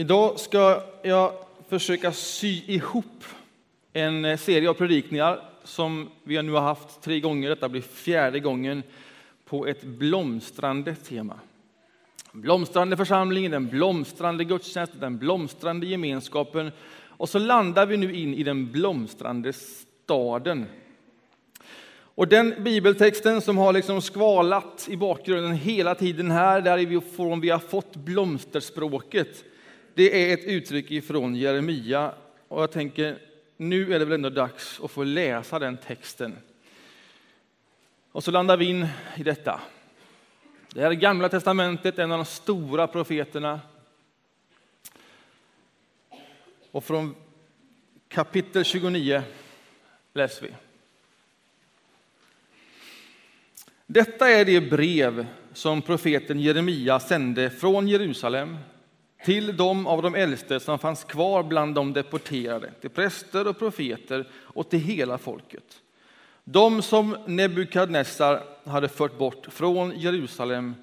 Idag ska jag försöka sy ihop en eh, serie av predikningar som vi nu har haft tre gånger. Detta blir fjärde gången på ett blomstrande tema. Blomstrande församling, den blomstrande gudstjänsten, den blomstrande gemenskapen. Och så landar vi nu in i den blomstrande staden. Och den bibeltexten som har liksom skvalat i bakgrunden hela tiden här, därifrån vi har fått blomsterspråket, det är ett uttryck ifrån Jeremia. Och jag tänker, nu är det väl ändå dags att få läsa den texten. Och så landar vi in i detta. Det här är Gamla testamentet, en av de stora profeterna. Och från kapitel 29 läser vi. Detta är det brev som profeten Jeremia sände från Jerusalem till de av de äldste som fanns kvar bland de deporterade, till präster och profeter och till hela folket. De som Nebukadnessar hade fört bort från Jerusalem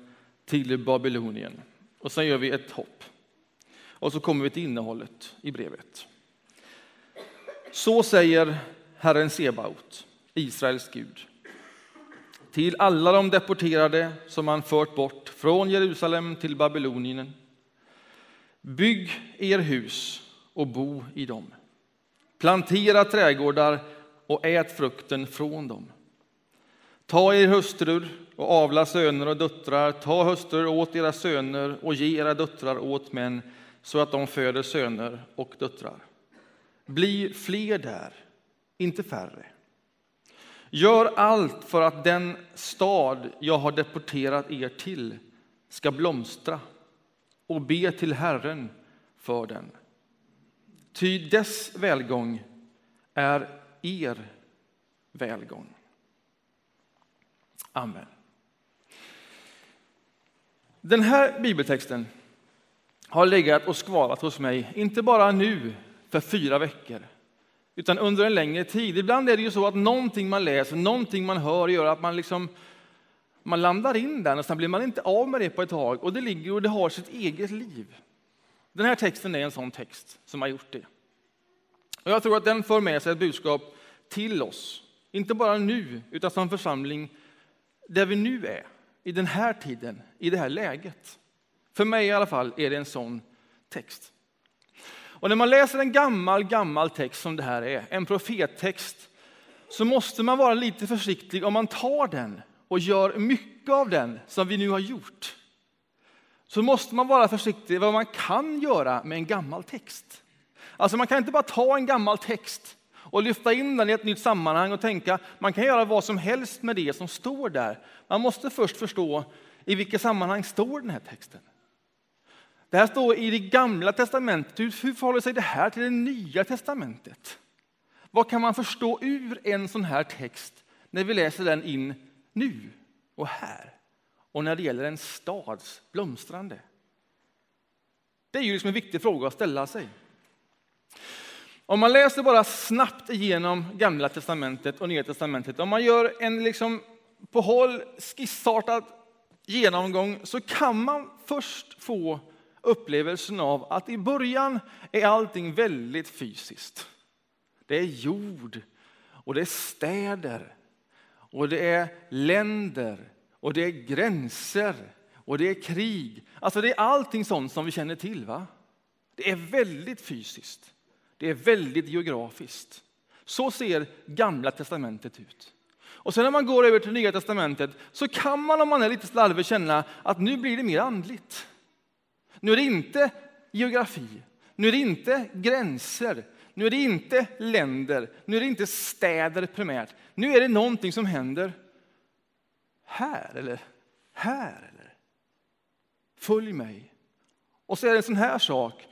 till Babylonien. Och sen gör vi ett hopp. Och så kommer vi till innehållet i brevet. Så säger Herren Sebaot, Israels Gud till alla de deporterade som han fört bort från Jerusalem till Babylonien. Bygg er hus och bo i dem. Plantera trädgårdar och ät frukten från dem. Ta er hustrur och avla söner och döttrar. Ta hustrur åt era söner och ge era döttrar åt män så att de föder söner och döttrar. Bli fler där, inte färre. Gör allt för att den stad jag har deporterat er till ska blomstra och be till Herren för den. Ty dess välgång är er välgång. Amen. Den här bibeltexten har legat och skvalat hos mig, inte bara nu för fyra veckor, utan under en längre tid. Ibland är det ju så att någonting man läser, någonting man hör gör att man liksom man landar in där och sen blir man inte av med det på ett tag och det ligger och det har sitt eget liv. Den här texten är en sån text som har gjort det. Och jag tror att den för med sig ett budskap till oss, inte bara nu utan som församling där vi nu är, i den här tiden, i det här läget. För mig i alla fall är det en sån text. Och när man läser en gammal, gammal text som det här är, en profettext, så måste man vara lite försiktig om man tar den och gör mycket av den som vi nu har gjort. Så måste man vara försiktig vad man kan göra med en gammal text. Alltså man kan inte bara ta en gammal text och lyfta in den i ett nytt sammanhang och tänka man kan göra vad som helst med det som står där. Man måste först förstå i vilket sammanhang står den här texten. Det här står i det gamla testamentet. Hur förhåller sig det här till det nya testamentet? Vad kan man förstå ur en sån här text när vi läser den in nu och här? Och när det gäller en stads blomstrande? Det är ju liksom en viktig fråga att ställa sig. Om man läser bara snabbt igenom Gamla testamentet och Nya testamentet, om man gör en liksom på håll skissartad genomgång så kan man först få upplevelsen av att i början är allting väldigt fysiskt. Det är jord och det är städer och det är länder och det är gränser och det är krig. Alltså det är allting sånt som vi känner till. va? Det är väldigt fysiskt. Det är väldigt geografiskt. Så ser Gamla testamentet ut. Och sen när man går över till Nya testamentet så kan man om man är lite slarvig känna att nu blir det mer andligt. Nu är det inte geografi, nu är det inte gränser, nu är det inte länder, nu är det inte städer primärt. Nu är det någonting som händer här eller här. Eller. Följ mig. Och så är det en sån här sak.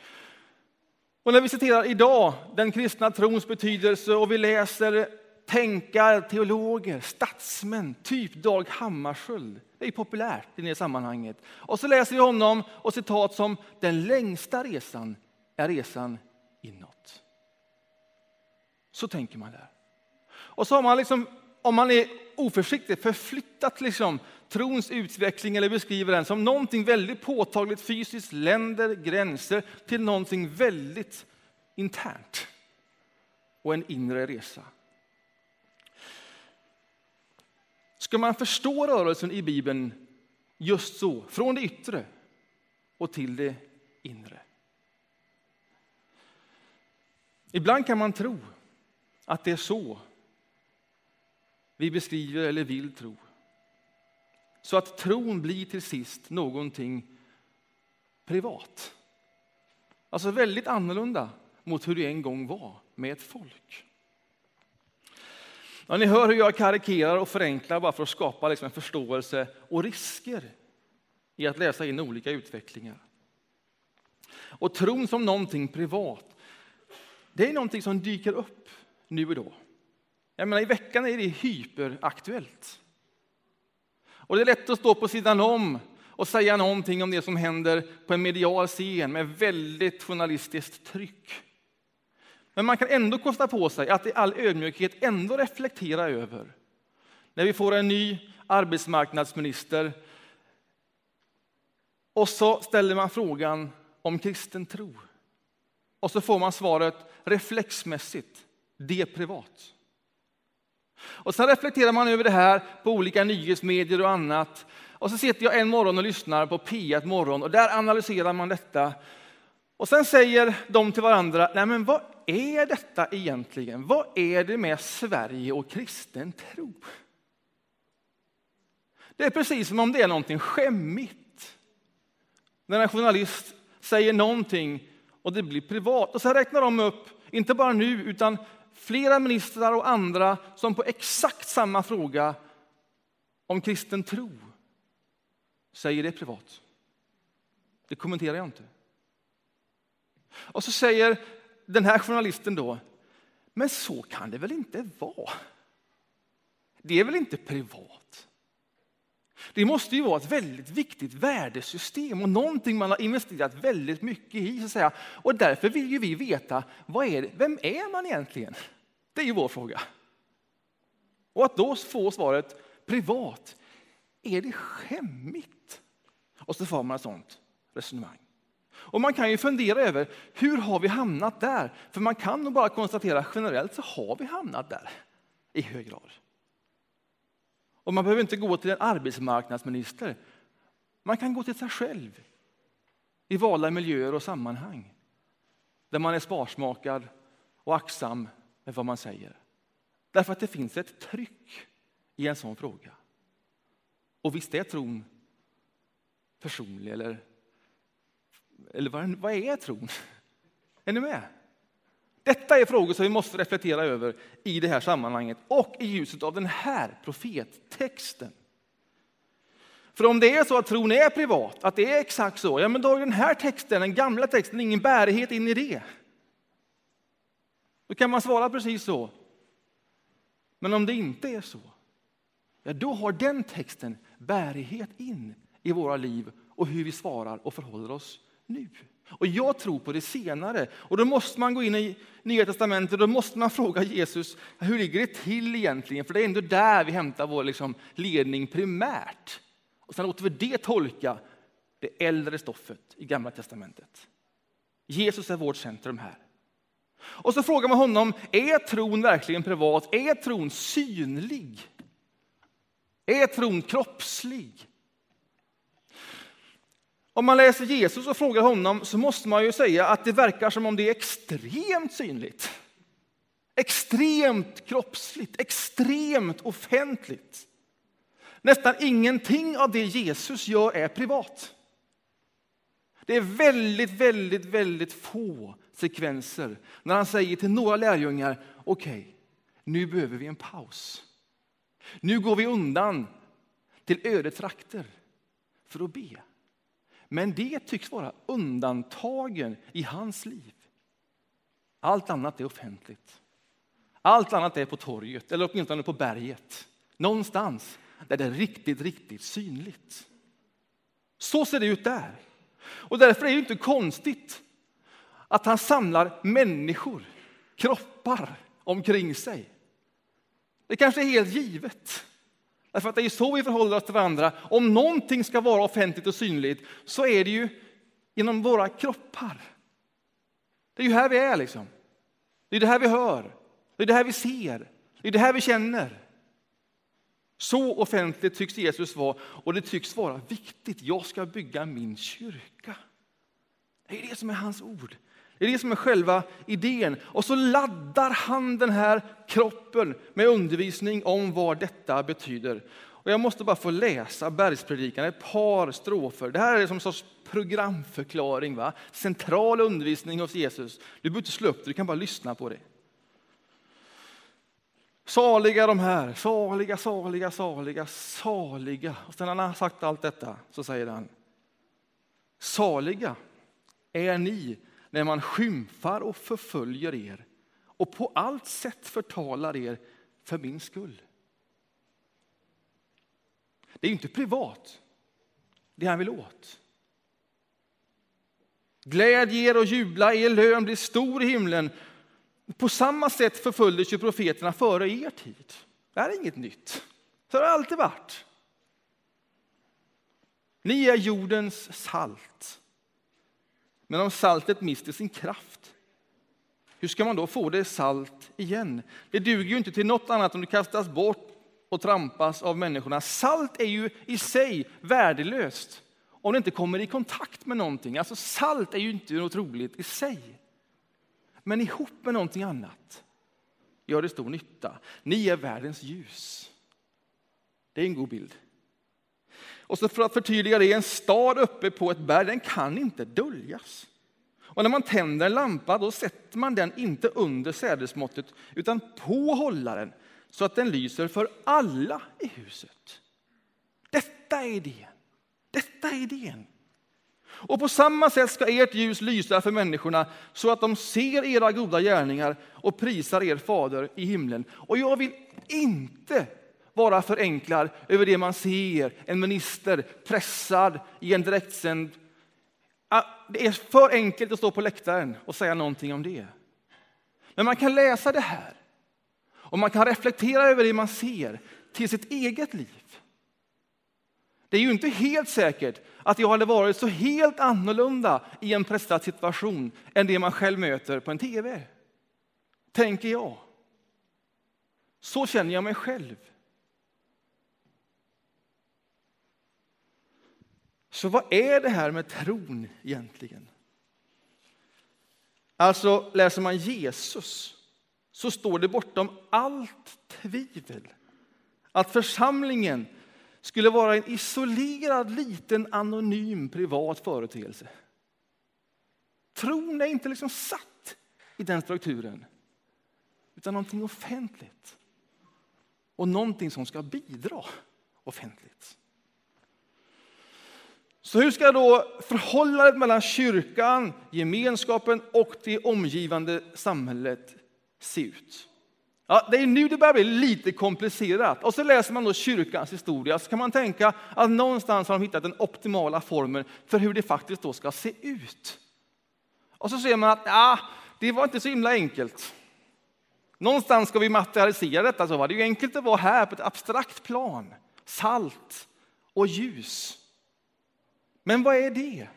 Och när vi citerar idag den kristna trons betydelse och vi läser tänkare, teologer, statsmän, typ Dag Hammarskjöld. Det är populärt i det sammanhanget. Och så läser vi honom och citat som den längsta resan är resan inåt. Så tänker man där. Och så har man liksom om man är oförsiktig, förflyttat liksom trons utveckling eller beskriver den som någonting väldigt påtagligt fysiskt, länder, gränser, till någonting väldigt internt och en inre resa. Ska man förstå rörelsen i Bibeln just så, från det yttre och till det inre? Ibland kan man tro att det är så vi beskriver eller vill tro. Så att tron blir till sist någonting privat. Alltså väldigt annorlunda mot hur det en gång var med ett folk. Ja, ni hör hur jag karikerar och förenklar bara för att skapa liksom en förståelse och risker i att läsa in olika utvecklingar. Och tron som någonting privat, det är någonting som dyker upp nu och då. Jag menar, I veckan är det hyperaktuellt. Och det är lätt att stå på sidan om och säga någonting om det som händer på en medial scen med väldigt journalistiskt tryck. Men man kan ändå kosta på sig att i all ödmjukhet ändå reflektera över när vi får en ny arbetsmarknadsminister och så ställer man frågan om kristen tro. Och så får man svaret reflexmässigt, det är privat. Och sen reflekterar man över det här på olika nyhetsmedier och annat. Och så sitter jag en morgon och lyssnar på P1 Morgon och där analyserar man detta. Och sen säger de till varandra, nej men vad är detta egentligen? Vad är det med Sverige och kristen tro? Det är precis som om det är någonting skämmigt. När en journalist säger någonting och det blir privat. Och så räknar de upp, inte bara nu, utan flera ministrar och andra som på exakt samma fråga om kristen tro säger det privat. Det kommenterar jag inte. Och så säger den här journalisten då, men så kan det väl inte vara? Det är väl inte privat? Det måste ju vara ett väldigt viktigt värdesystem och någonting man har investerat väldigt mycket i. Så att säga. Och därför vill ju vi veta, vad är det, vem är man egentligen? Det är ju vår fråga. Och att då få svaret privat, är det skämmigt? Och så får man ett sånt resonemang. Och man kan ju fundera över hur har vi hamnat där? För man kan nog bara konstatera generellt så har vi hamnat där i hög grad. Och man behöver inte gå till en arbetsmarknadsminister. Man kan gå till sig själv i valda miljöer och sammanhang där man är sparsmakad och aktsam med vad man säger. Därför att det finns ett tryck i en sån fråga. Och visst är tron personlig, eller, eller vad, vad är tron? Är ni med? Detta är frågor som vi måste reflektera över i det här sammanhanget och i ljuset av den här profettexten. För om det är så att tron är privat, att det är exakt så, ja men då har den här texten, den gamla texten, ingen bärighet in i det. Då kan man svara precis så. Men om det inte är så, ja då har den texten bärighet in i våra liv och hur vi svarar och förhåller oss nu. Och jag tror på det senare. Och då måste man gå in i Nya Testamentet då måste man fråga Jesus, hur ligger det till egentligen? För det är ändå där vi hämtar vår liksom, ledning primärt. Och sen låter vi det tolka det äldre stoffet i Gamla Testamentet. Jesus är vårt centrum här. Och så frågar man honom, är tron verkligen privat? Är tron synlig? Är tron kroppslig? Om man läser Jesus och frågar honom så måste man ju säga att det verkar som om det är extremt synligt. Extremt kroppsligt, extremt offentligt. Nästan ingenting av det Jesus gör är privat. Det är väldigt, väldigt, väldigt få sekvenser när han säger till några lärjungar, okej, okay, nu behöver vi en paus. Nu går vi undan till öde trakter för att be. Men det tycks vara undantagen i hans liv. Allt annat är offentligt. Allt annat är på torget, eller åtminstone på berget. Någonstans där det är riktigt, riktigt synligt. Så ser det ut där. Och därför är det inte konstigt att han samlar människor, kroppar omkring sig. Det kanske är helt givet. Därför att det är så vi förhåller oss till varandra. Om någonting ska vara offentligt och synligt så är det ju genom våra kroppar. Det är ju här vi är liksom. Det är det här vi hör. Det är det här vi ser. Det är det här vi känner. Så offentligt tycks Jesus vara och det tycks vara viktigt. Jag ska bygga min kyrka. Det är det som är hans ord. Det är det som är själva idén. Och så laddar han den här kroppen med undervisning om vad detta betyder. Och jag måste bara få läsa Bergspredikan, ett par strofer. Det här är som en sorts programförklaring, va? central undervisning hos Jesus. Du behöver inte slå upp det, du kan bara lyssna på det. Saliga de här, saliga, saliga, saliga, saliga. Och sen när han har sagt allt detta så säger han, saliga är ni när man skymfar och förföljer er och på allt sätt förtalar er för min skull. Det är inte privat, det han vill åt. Gläd er och jubla, er lön blir stor i himlen. På samma sätt förföljdes ju profeterna före er tid. Det här är inget nytt. Så har det alltid varit. Ni är jordens salt. Men om saltet mister sin kraft, hur ska man då få det salt igen? Det duger ju inte till något annat om det kastas bort och trampas av människorna. Salt är ju i sig värdelöst om det inte kommer i kontakt med någonting. Alltså salt är ju inte något roligt i sig. Men ihop med någonting annat gör det stor nytta. Ni är världens ljus. Det är en god bild. Och så för att förtydliga det, en stad uppe på ett berg, den kan inte döljas. Och när man tänder en lampa, då sätter man den inte under sädesmåttet, utan på hållaren, så att den lyser för alla i huset. Detta är idén. Detta är idén. Och på samma sätt ska ert ljus lysa för människorna så att de ser era goda gärningar och prisar er fader i himlen. Och jag vill inte bara förenklad över det man ser, en minister pressad i en direktsänd. Det är för enkelt att stå på läktaren och säga någonting om det. Men man kan läsa det här och man kan reflektera över det man ser till sitt eget liv. Det är ju inte helt säkert att jag hade varit så helt annorlunda i en pressad situation än det man själv möter på en tv. Tänker jag. Så känner jag mig själv. Så vad är det här med tron egentligen? Alltså, läser man Jesus så står det bortom allt tvivel att församlingen skulle vara en isolerad, liten, anonym, privat företeelse. Tron är inte liksom satt i den strukturen, utan någonting offentligt. Och någonting som ska bidra offentligt. Så hur ska då förhållandet mellan kyrkan, gemenskapen och det omgivande samhället se ut? Ja, det är nu det börjar bli lite komplicerat. Och så läser man då kyrkans historia så kan man tänka att någonstans har de hittat den optimala formen för hur det faktiskt då ska se ut. Och så ser man att ja, det var inte så himla enkelt. Någonstans ska vi materialisera detta. Så var det är ju enkelt att vara här på ett abstrakt plan. Salt och ljus. Men vad är det?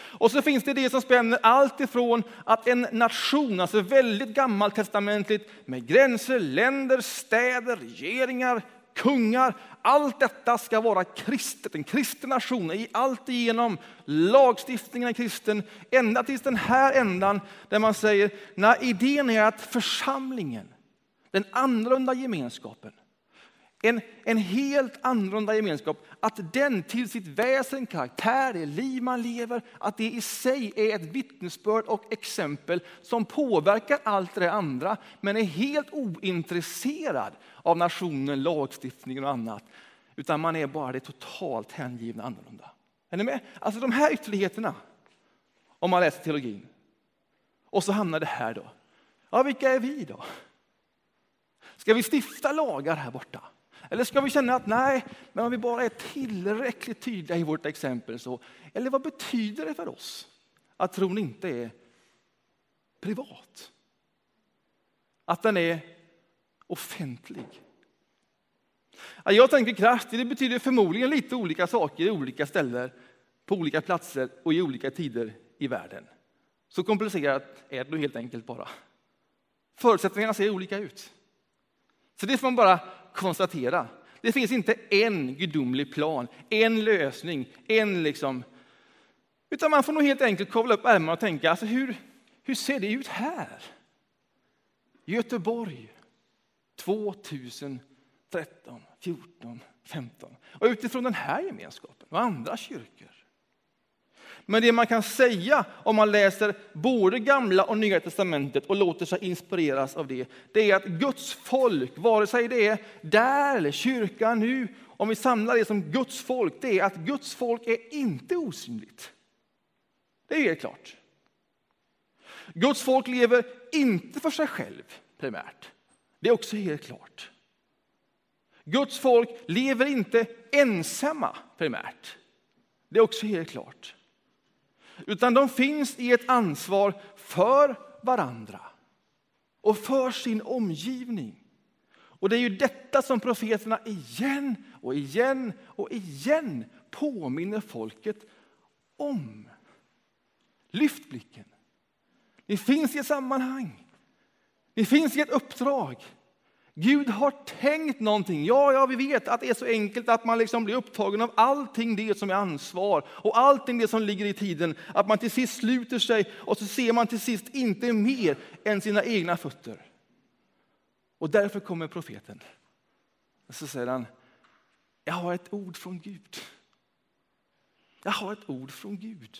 Och så finns det det som spänner allt ifrån att en nation, alltså väldigt gammaltestamentligt, med gränser, länder, städer, regeringar, kungar, allt detta ska vara kristet, en kristen nation i allt igenom. Lagstiftningen är kristen, ända tills den här ändan där man säger, när idén är att församlingen, den annorlunda gemenskapen, en, en helt annorlunda gemenskap, att den till sitt väsen, karaktär, det liv man lever, att det i sig är ett vittnesbörd och exempel som påverkar allt det andra, men är helt ointresserad av nationen, lagstiftningen och annat. Utan man är bara det totalt hängivna annorlunda. Är ni med? Alltså de här ytterligheterna, om man läser teologin. Och så hamnar det här då. Ja, vilka är vi då? Ska vi stifta lagar här borta? Eller ska vi känna att nej, men om vi bara är tillräckligt tydliga i vårt exempel så. Eller vad betyder det för oss att tron inte är privat? Att den är offentlig. Jag tänker kraftigt det betyder förmodligen lite olika saker i olika ställen, på olika platser och i olika tider i världen. Så komplicerat är det helt enkelt bara. Förutsättningarna ser olika ut. Så det får man bara konstatera. Det finns inte en gudomlig plan, en lösning, en liksom... Utan man får nog helt enkelt kavla upp ärmarna och tänka, alltså hur, hur ser det ut här? Göteborg 2013, 14, 15. Och utifrån den här gemenskapen och andra kyrkor. Men det man kan säga om man läser både gamla och nya testamentet och låter sig inspireras av det, det är att Guds folk, vare sig det är där eller kyrkan nu, om vi samlar det som Guds folk, det är att Guds folk är inte osynligt. Det är helt klart. Guds folk lever inte för sig själv primärt. Det är också helt klart. Guds folk lever inte ensamma primärt. Det är också helt klart. Utan de finns i ett ansvar för varandra och för sin omgivning. Och det är ju detta som profeterna igen och igen och igen påminner folket om. Lyft blicken. Ni finns i ett sammanhang. Ni finns i ett uppdrag. Gud har tänkt någonting. Ja, ja, vi vet att det är så enkelt att man liksom blir upptagen av allting det som är ansvar och allting det som ligger i tiden. Att man till sist sluter sig och så ser man till sist inte mer än sina egna fötter. Och därför kommer profeten. Och så säger han, jag har ett ord från Gud. Jag har ett ord från Gud.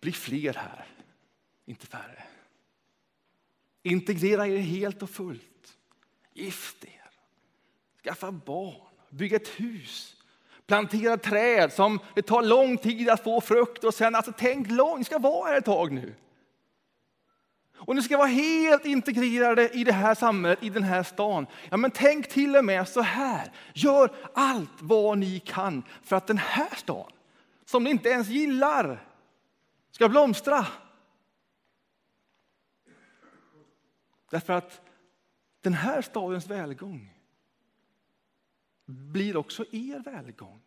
Bli fler här, inte färre. Integrera er helt och fullt. Gift er. Skaffa barn. Bygg ett hus. Plantera träd som det tar lång tid att få frukt. Och sen, alltså, tänk långt, ni ska vara här ett tag nu. Och ni ska vara helt integrerade i det här samhället, i den här stan. Ja, men tänk till och med så här. Gör allt vad ni kan för att den här stan, som ni inte ens gillar, ska blomstra. Därför att den här stadens välgång blir också er välgång.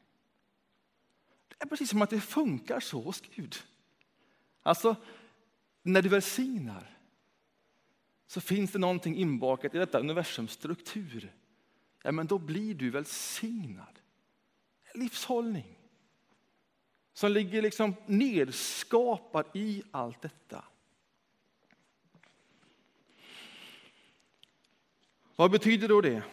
Det är precis som att det funkar så hos Gud. Alltså, när du välsignar så finns det någonting inbakat i detta universums struktur. Ja, men då blir du välsignad. Livshållning som ligger liksom nedskapad i allt detta. Vad betyder då det?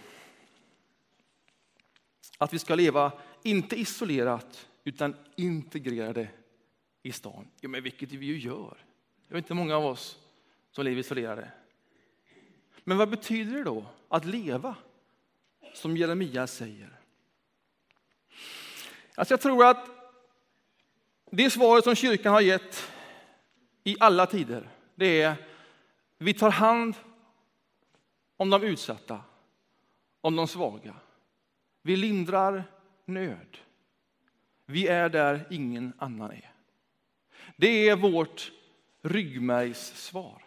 Att vi ska leva, inte isolerat, utan integrerade i stan. Ja, men vilket vi ju gör. Det är inte många av oss som lever isolerade. Men vad betyder det då att leva som Jeremia säger? Alltså jag tror att det svaret som kyrkan har gett i alla tider, det är vi tar hand om de utsatta, om de svaga. Vi lindrar nöd. Vi är där ingen annan är. Det är vårt ryggmärgssvar.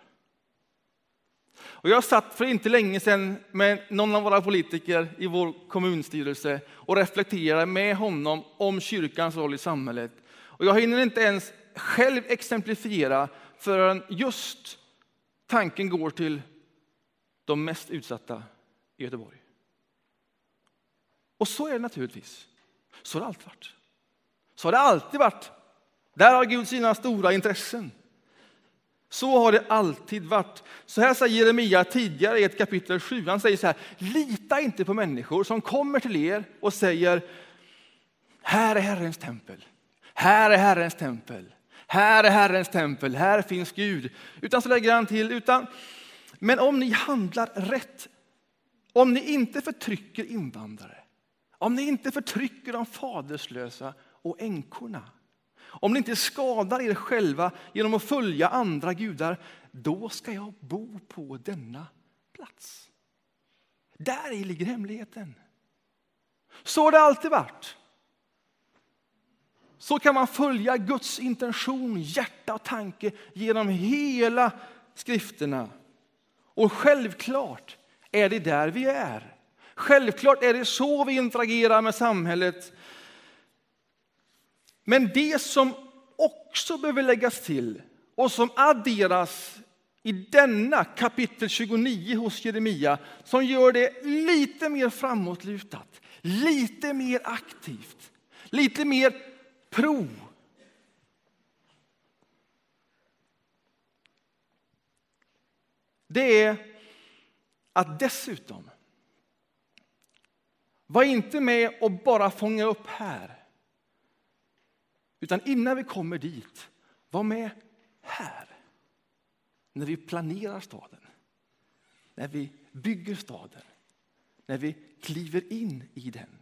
Och jag satt för inte länge sedan med någon av våra politiker i vår kommunstyrelse och reflekterade med honom om kyrkans roll i samhället. Och jag hinner inte ens själv exemplifiera förrän just tanken går till de mest utsatta i Göteborg. Och så är det naturligtvis. Så har det alltid varit. Så har det alltid varit. Där har Gud sina stora intressen. Så har det alltid varit. Så här säger Jeremia tidigare i ett kapitel 7. Han säger så här, lita inte på människor som kommer till er och säger, här är Herrens tempel. Här är Herrens tempel. Här är Herrens tempel. Här finns Gud. Utan så lägger han till, utan men om ni handlar rätt, om ni inte förtrycker invandrare, om ni inte förtrycker de faderslösa och änkorna, om ni inte skadar er själva genom att följa andra gudar, då ska jag bo på denna plats. Där i ligger hemligheten. Så har det alltid varit. Så kan man följa Guds intention, hjärta och tanke genom hela skrifterna. Och självklart är det där vi är. Självklart är det så vi interagerar med samhället. Men det som också behöver läggas till och som adderas i denna kapitel 29 hos Jeremia som gör det lite mer framåtlutat, lite mer aktivt, lite mer pro. Det är att dessutom var inte med och bara fånga upp här. Utan innan vi kommer dit, var med här. När vi planerar staden, när vi bygger staden, när vi kliver in i den.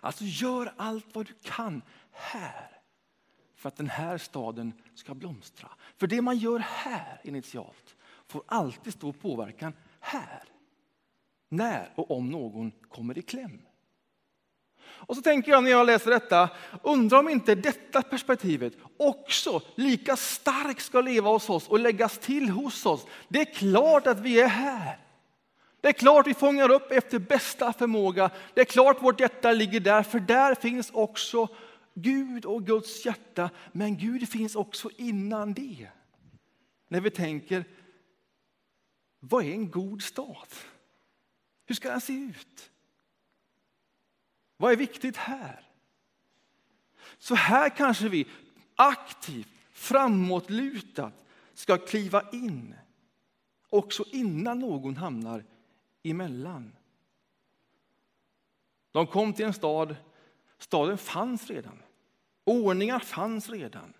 Alltså gör allt vad du kan här för att den här staden ska blomstra. För det man gör här initialt får alltid stor påverkan här. När och om någon kommer i kläm. Och så tänker jag när jag läser detta, undrar om inte detta perspektivet också lika starkt ska leva hos oss och läggas till hos oss. Det är klart att vi är här. Det är klart vi fångar upp efter bästa förmåga. Det är klart vårt hjärta ligger där, för där finns också Gud och Guds hjärta. Men Gud finns också innan det. När vi tänker, vad är en god stad? Hur ska den se ut? Vad är viktigt här? Så här kanske vi aktivt, framåtlutat ska kliva in också innan någon hamnar emellan. De kom till en stad, staden fanns redan. Ordningar fanns redan.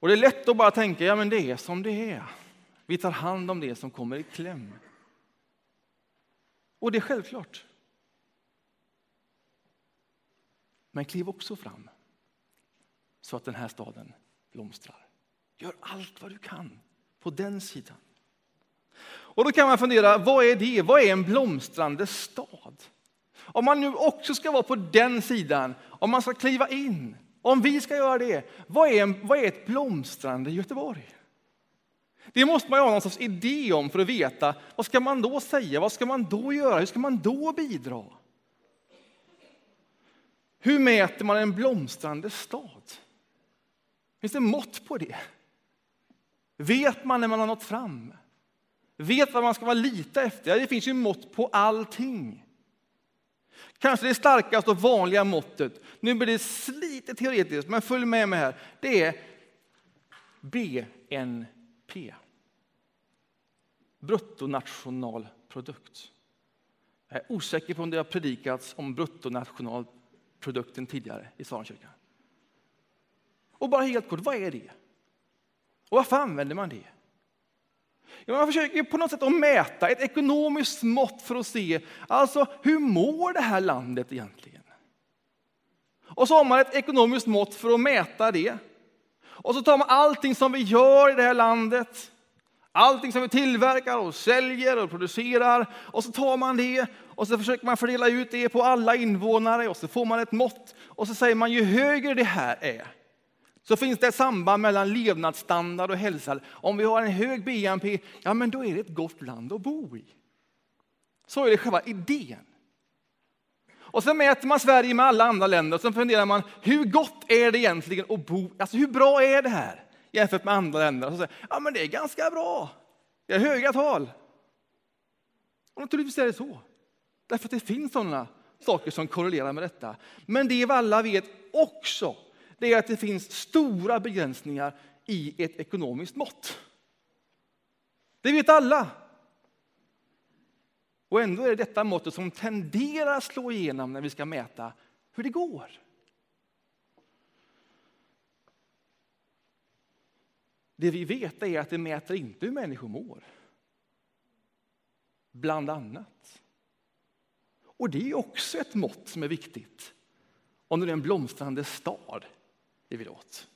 Och Det är lätt att bara tänka ja men det är som det är. Vi tar hand om det som kommer i kläm. Och det är självklart. Men kliv också fram så att den här staden blomstrar. Gör allt vad du kan på den sidan. Och då kan man fundera, vad är det? Vad är en blomstrande stad? Om man nu också ska vara på den sidan, om man ska kliva in, om vi ska göra det, vad är, en, vad är ett blomstrande Göteborg? Det måste man ha någon sorts idé om för att veta, vad ska man då säga, vad ska man då göra, hur ska man då bidra? Hur mäter man en blomstrande stad? Finns det mått på det? Vet man när man har nått fram? Vet vad man ska vara lita efter? Det finns ju mått på allting. Kanske det starkaste och vanliga måttet, nu blir det lite teoretiskt, men följ med mig här. Det är BNP. Bruttonationalprodukt. Jag är osäker på om det har predikats om bruttonationalprodukten tidigare i Saronkyrkan. Och bara helt kort, vad är det? Och varför använder man det? Ja, man försöker på något sätt att mäta ett ekonomiskt mått för att se alltså, hur mår det här landet egentligen. Och så har man ett ekonomiskt mått för att mäta det. Och så tar man allting som vi gör i det här landet, allting som vi tillverkar och säljer och producerar, och så tar man det och så försöker man fördela ut det på alla invånare och så får man ett mått och så säger man ju högre det här är, så finns det ett samband mellan levnadsstandard och hälsa. Om vi har en hög BNP, ja men då är det ett gott land att bo i. Så är det själva idén. Och så mäter man Sverige med alla andra länder och så funderar man, hur gott är det egentligen att bo, alltså hur bra är det här jämfört med andra länder? Och så säger, ja men det är ganska bra, det är höga tal. Och naturligtvis är det så, därför att det finns sådana saker som korrelerar med detta. Men det vi alla vet också, det är att det finns stora begränsningar i ett ekonomiskt mått. Det vet alla. Och ändå är det detta måttet som tenderar att slå igenom när vi ska mäta hur det går. Det vi vet är att det mäter inte hur människor mår. Bland annat. Och det är också ett mått som är viktigt. Om det är en blomstrande stad vi vill åt.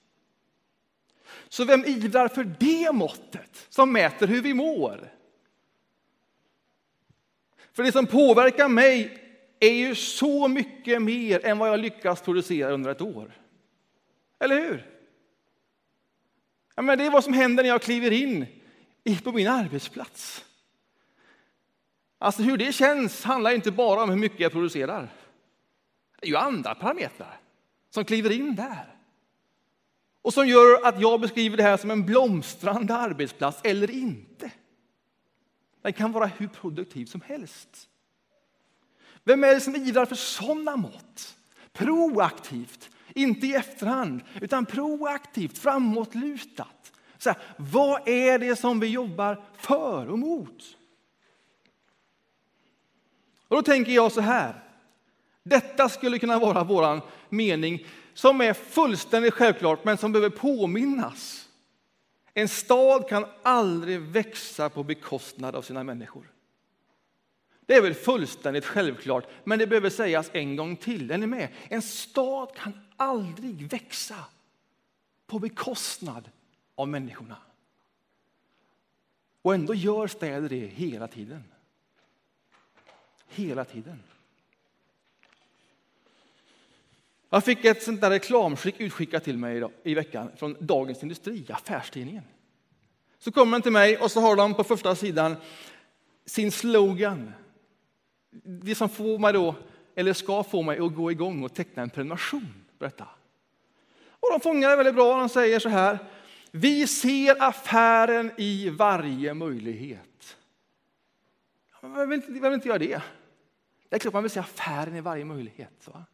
Så vem ivrar för det måttet som mäter hur vi mår? För det som påverkar mig är ju så mycket mer än vad jag lyckas producera under ett år. Eller hur? Ja, men det är vad som händer när jag kliver in på min arbetsplats. Alltså hur det känns handlar inte bara om hur mycket jag producerar. Det är ju andra parametrar som kliver in där. Och som gör att jag beskriver det här som en blomstrande arbetsplats eller inte. Den kan vara hur produktiv som helst. Vem är det som ivrar för sådana mått? Proaktivt, inte i efterhand, utan proaktivt, framåtlutat. Så här, vad är det som vi jobbar för och mot? Och då tänker jag så här. Detta skulle kunna vara vår mening som är fullständigt självklart, men som behöver påminnas. En stad kan aldrig växa på bekostnad av sina människor. Det är väl fullständigt självklart, men det behöver sägas en gång till. Är ni med? En stad kan aldrig växa på bekostnad av människorna. Och ändå gör städer det hela tiden. Hela tiden. Jag fick ett sånt där reklamskick utskickat till mig i veckan från Dagens Industri, affärstidningen. Så kommer den till mig och så har de på första sidan sin slogan. Det som får mig då, eller ska få mig att gå igång och teckna en prenumeration på detta. Och de fångar det väldigt bra. De säger så här. Vi ser affären i varje möjlighet. Vem vill, vem vill inte göra det? Det är klart man vill se affären i varje möjlighet. Va?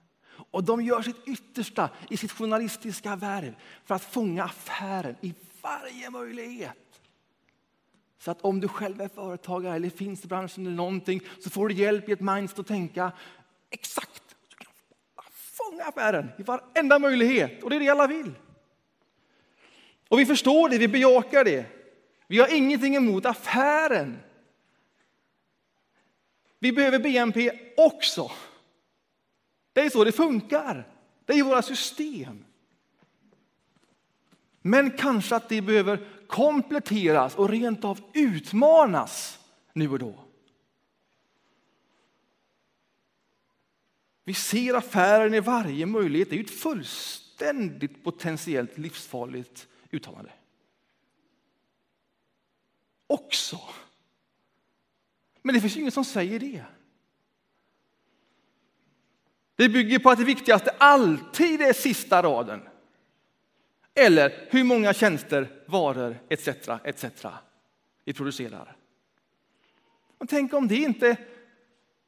Och de gör sitt yttersta i sitt journalistiska värv för att fånga affären i varje möjlighet. Så att om du själv är företagare eller finns i branschen eller någonting så får du hjälp i ett mindset att tänka exakt. Du kan fånga affären i varenda möjlighet och det är det alla vill. Och vi förstår det, vi bejakar det. Vi har ingenting emot affären. Vi behöver BNP också. Det är så det funkar. Det är våra system. Men kanske att det behöver kompletteras och rent av utmanas nu och då. Vi ser affären i varje möjlighet. Det är ett fullständigt potentiellt livsfarligt uttalande. Också. Men det finns ingen som säger det. Det bygger på att det viktigaste alltid är sista raden. Eller hur många tjänster, varor etc. etc. vi producerar. Och tänk om det inte,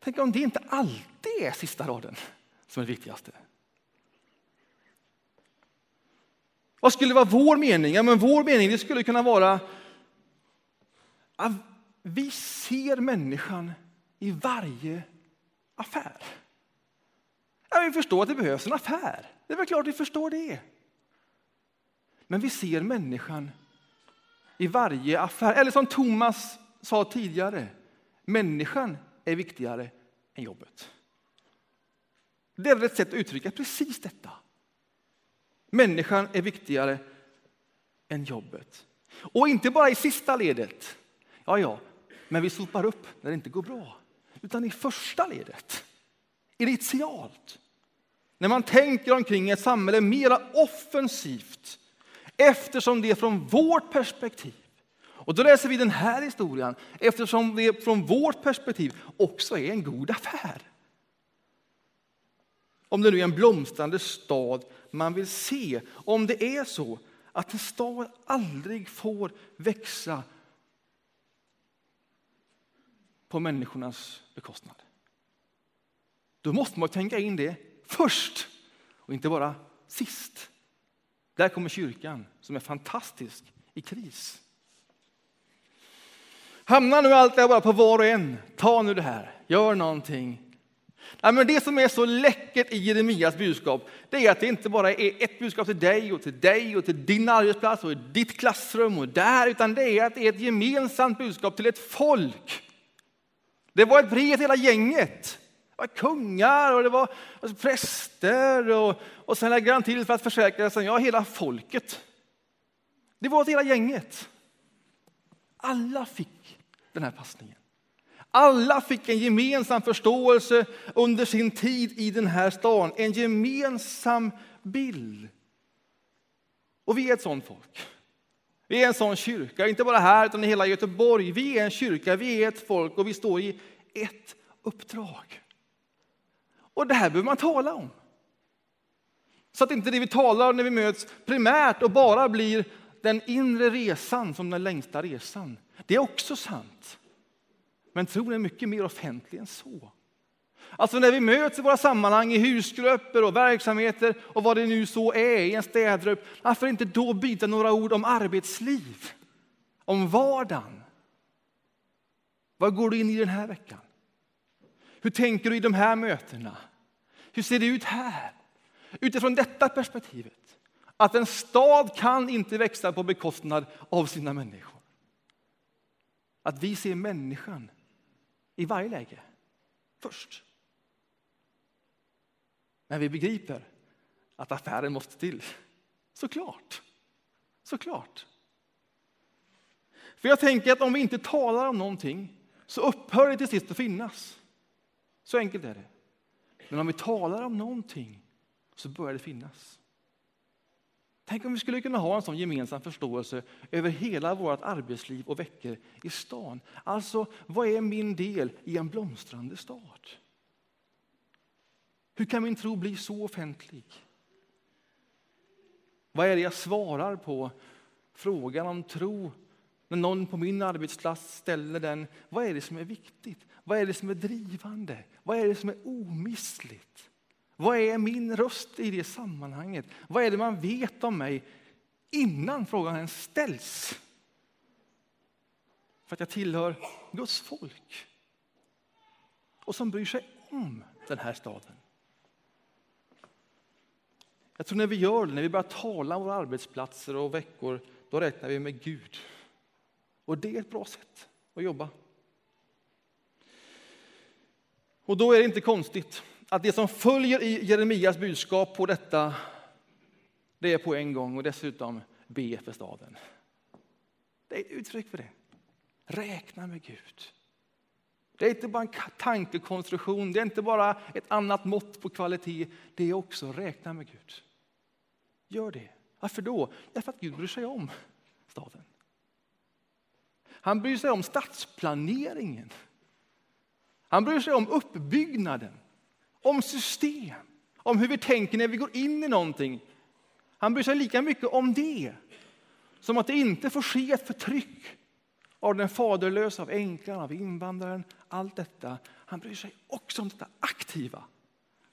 tänk om det inte alltid är sista raden som är det viktigaste. Vad skulle vara vår mening? Ja, men vår mening det skulle kunna vara att vi ser människan i varje affär. Ja, vi förstår att det behövs en affär. Det är väl klart vi förstår det. Men vi ser människan i varje affär. Eller som Thomas sa tidigare, människan är viktigare än jobbet. Det är ett sätt att uttrycka precis detta. Människan är viktigare än jobbet. Och inte bara i sista ledet. Ja, ja, men vi sopar upp när det inte går bra. Utan i första ledet initialt. När man tänker omkring ett samhälle mera offensivt eftersom det från vårt perspektiv och då läser vi den här historien eftersom det från vårt perspektiv också är en god affär. Om det nu är en blomstrande stad man vill se, om det är så att en stad aldrig får växa på människornas bekostnad. Då måste man tänka in det först och inte bara sist. Där kommer kyrkan som är fantastisk i kris. Hamnar nu allt det bara på var och en. Ta nu det här, gör någonting. Nej, men det som är så läckert i Jeremias budskap det är att det inte bara är ett budskap till dig och till dig och till din arbetsplats och ditt klassrum och där, utan det är att det är ett gemensamt budskap till ett folk. Det var ett brev till hela gänget var kungar och det var alltså präster och, och sen lägger han till för att försäkra sig, ja hela folket. Det var hela gänget. Alla fick den här passningen. Alla fick en gemensam förståelse under sin tid i den här stan, en gemensam bild. Och vi är ett sånt folk. Vi är en sån kyrka, inte bara här utan i hela Göteborg. Vi är en kyrka, vi är ett folk och vi står i ett uppdrag. Och det här behöver man tala om. Så att inte det vi talar om när vi möts primärt och bara blir den inre resan som den längsta resan. Det är också sant. Men tron är mycket mer offentlig än så. Alltså när vi möts i våra sammanhang, i husgrupper och verksamheter och vad det nu så är, i en städgrupp, varför inte då byta några ord om arbetsliv, om vardagen? Vad går du in i den här veckan? Hur tänker du i de här mötena? Hur ser det ut här? Utifrån detta perspektivet, att en stad kan inte växa på bekostnad av sina människor. Att vi ser människan i varje läge först. Men vi begriper att affären måste till. Såklart. Såklart. För jag tänker att om vi inte talar om någonting så upphör det till sist att finnas. Så enkelt är det. Men om vi talar om någonting så börjar det finnas. Tänk om vi skulle kunna ha en sån gemensam förståelse över hela vårt arbetsliv och veckor i stan. Alltså, vad är min del i en blomstrande stad? Hur kan min tro bli så offentlig? Vad är det jag svarar på frågan om tro när någon på min arbetsplats ställer den? Vad är det som är viktigt? Vad är det som är drivande? Vad är det som är omissligt? Vad är min röst i det sammanhanget? Vad är det man vet om mig innan frågan ens ställs? För att jag tillhör Guds folk och som bryr sig om den här staden. Jag tror när vi gör det, när vi börjar tala om våra arbetsplatser och veckor, då räknar vi med Gud. Och det är ett bra sätt att jobba. Och då är det inte konstigt att det som följer i Jeremias budskap på detta, det är på en gång och dessutom be för staden. Det är ett uttryck för det. Räkna med Gud. Det är inte bara en tankekonstruktion, det är inte bara ett annat mått på kvalitet, det är också räkna med Gud. Gör det. Varför då? Därför att Gud bryr sig om staden. Han bryr sig om stadsplaneringen. Han bryr sig om uppbyggnaden, om system, om hur vi tänker när vi går in i någonting. Han bryr sig lika mycket om det som att det inte får ske ett förtryck av den faderlösa, av änkan, av invandraren. Allt detta. Han bryr sig också om detta aktiva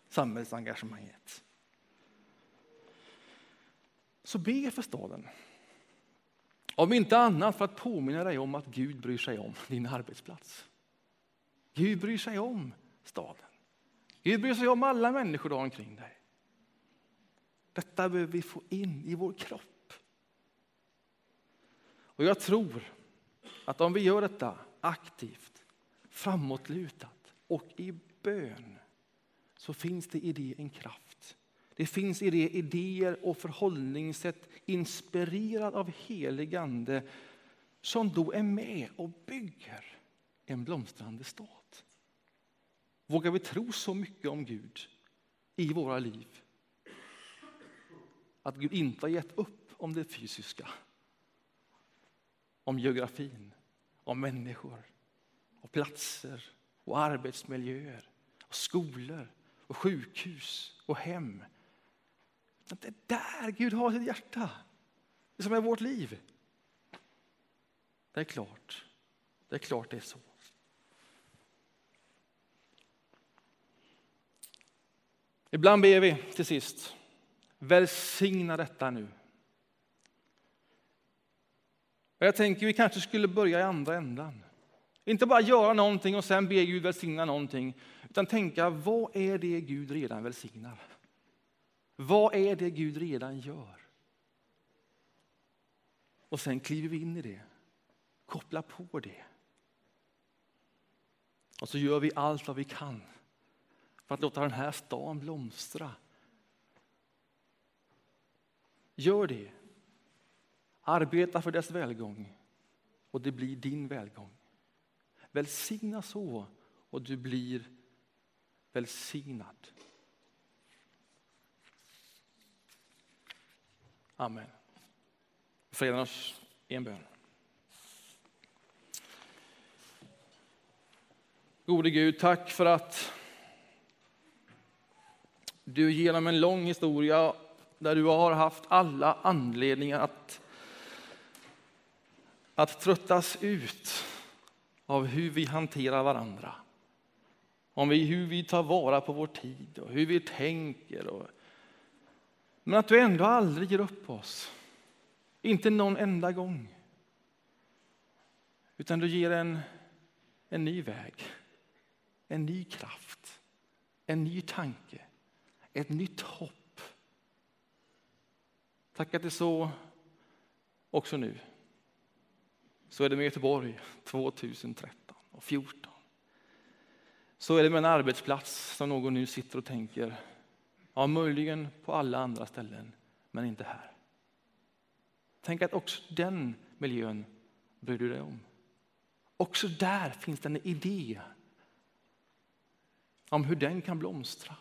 samhällsengagemanget. Så be för staden. Om inte annat för att påminna dig om att Gud bryr sig om din arbetsplats. Gud bryr sig om staden. Gud bryr sig om alla människor du har omkring dig. Detta behöver vi få in i vår kropp. Och jag tror att om vi gör detta aktivt, framåtlutat och i bön så finns det i det en kraft. Det finns i det idéer och förhållningssätt inspirerad av helig ande som då är med och bygger en blomstrande stad. Vågar vi tro så mycket om Gud i våra liv? Att Gud inte har gett upp om det fysiska. Om geografin, om människor, och platser och arbetsmiljöer, och skolor och sjukhus och hem. Det är där Gud har sitt hjärta. Det som är vårt liv. Det är klart. Det är klart det är så. Ibland ber vi till sist, välsigna detta nu. Och jag tänker vi kanske skulle börja i andra ändan. Inte bara göra någonting och sen be Gud välsigna någonting, utan tänka vad är det Gud redan välsignar? Vad är det Gud redan gör? Och sen kliver vi in i det, kopplar på det. Och så gör vi allt vad vi kan för att låta den här stan blomstra. Gör det. Arbeta för dess välgång och det blir din välgång. Välsigna så och du blir välsignad. Amen. Fredagens enbön. en bön. Gode Gud, tack för att du genom en lång historia där du har haft alla anledningar att, att tröttas ut av hur vi hanterar varandra. Om vi, hur vi tar vara på vår tid och hur vi tänker. Och, men att du ändå aldrig ger upp oss. Inte någon enda gång. Utan du ger en, en ny väg, en ny kraft, en ny tanke, ett nytt hopp. Tack att det är så också nu. Så är det med Göteborg 2013 och 2014. Så är det med en arbetsplats som någon nu sitter och tänker, ja möjligen på alla andra ställen, men inte här. Tänk att också den miljön bryr du dig om. Också där finns det en idé om hur den kan blomstra.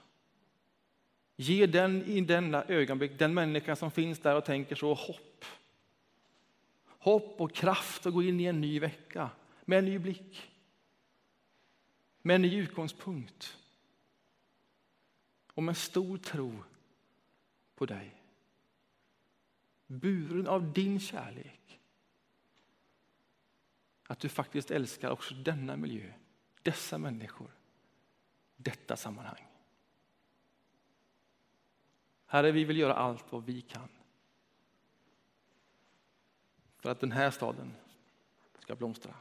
Ge den i denna ögonblick, den människa som finns där och tänker så, hopp. Hopp och kraft att gå in i en ny vecka med en ny blick. Med en ny utgångspunkt. Och med stor tro på dig. Buren av din kärlek. Att du faktiskt älskar också denna miljö, dessa människor, detta sammanhang. Herre, vi vill göra allt vad vi kan för att den här staden ska blomstra.